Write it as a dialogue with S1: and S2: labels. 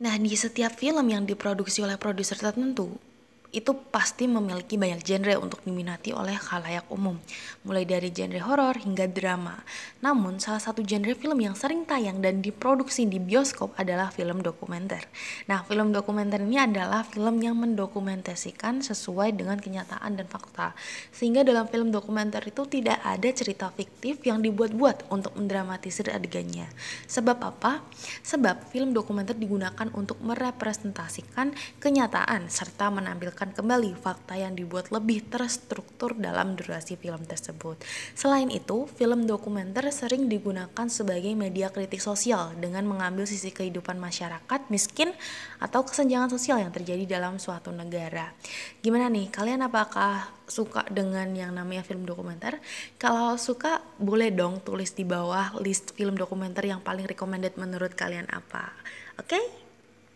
S1: Nah, di setiap film yang diproduksi oleh produser tertentu, itu pasti memiliki banyak genre untuk diminati oleh khalayak umum, mulai dari genre horor hingga drama. Namun, salah satu genre film yang sering tayang dan diproduksi di bioskop adalah film dokumenter. Nah, film dokumenter ini adalah film yang mendokumentasikan sesuai dengan kenyataan dan fakta. Sehingga dalam film dokumenter itu tidak ada cerita fiktif yang dibuat-buat untuk mendramatisir adegannya. Sebab apa? Sebab film dokumenter digunakan untuk merepresentasikan kenyataan serta menampilkan mengungkapkan kembali fakta yang dibuat lebih terstruktur dalam durasi film tersebut. Selain itu, film dokumenter sering digunakan sebagai media kritik sosial dengan mengambil sisi kehidupan masyarakat miskin atau kesenjangan sosial yang terjadi dalam suatu negara. Gimana nih, kalian apakah suka dengan yang namanya film dokumenter? Kalau suka, boleh dong tulis di bawah list film dokumenter yang paling recommended menurut kalian apa. Oke? Okay?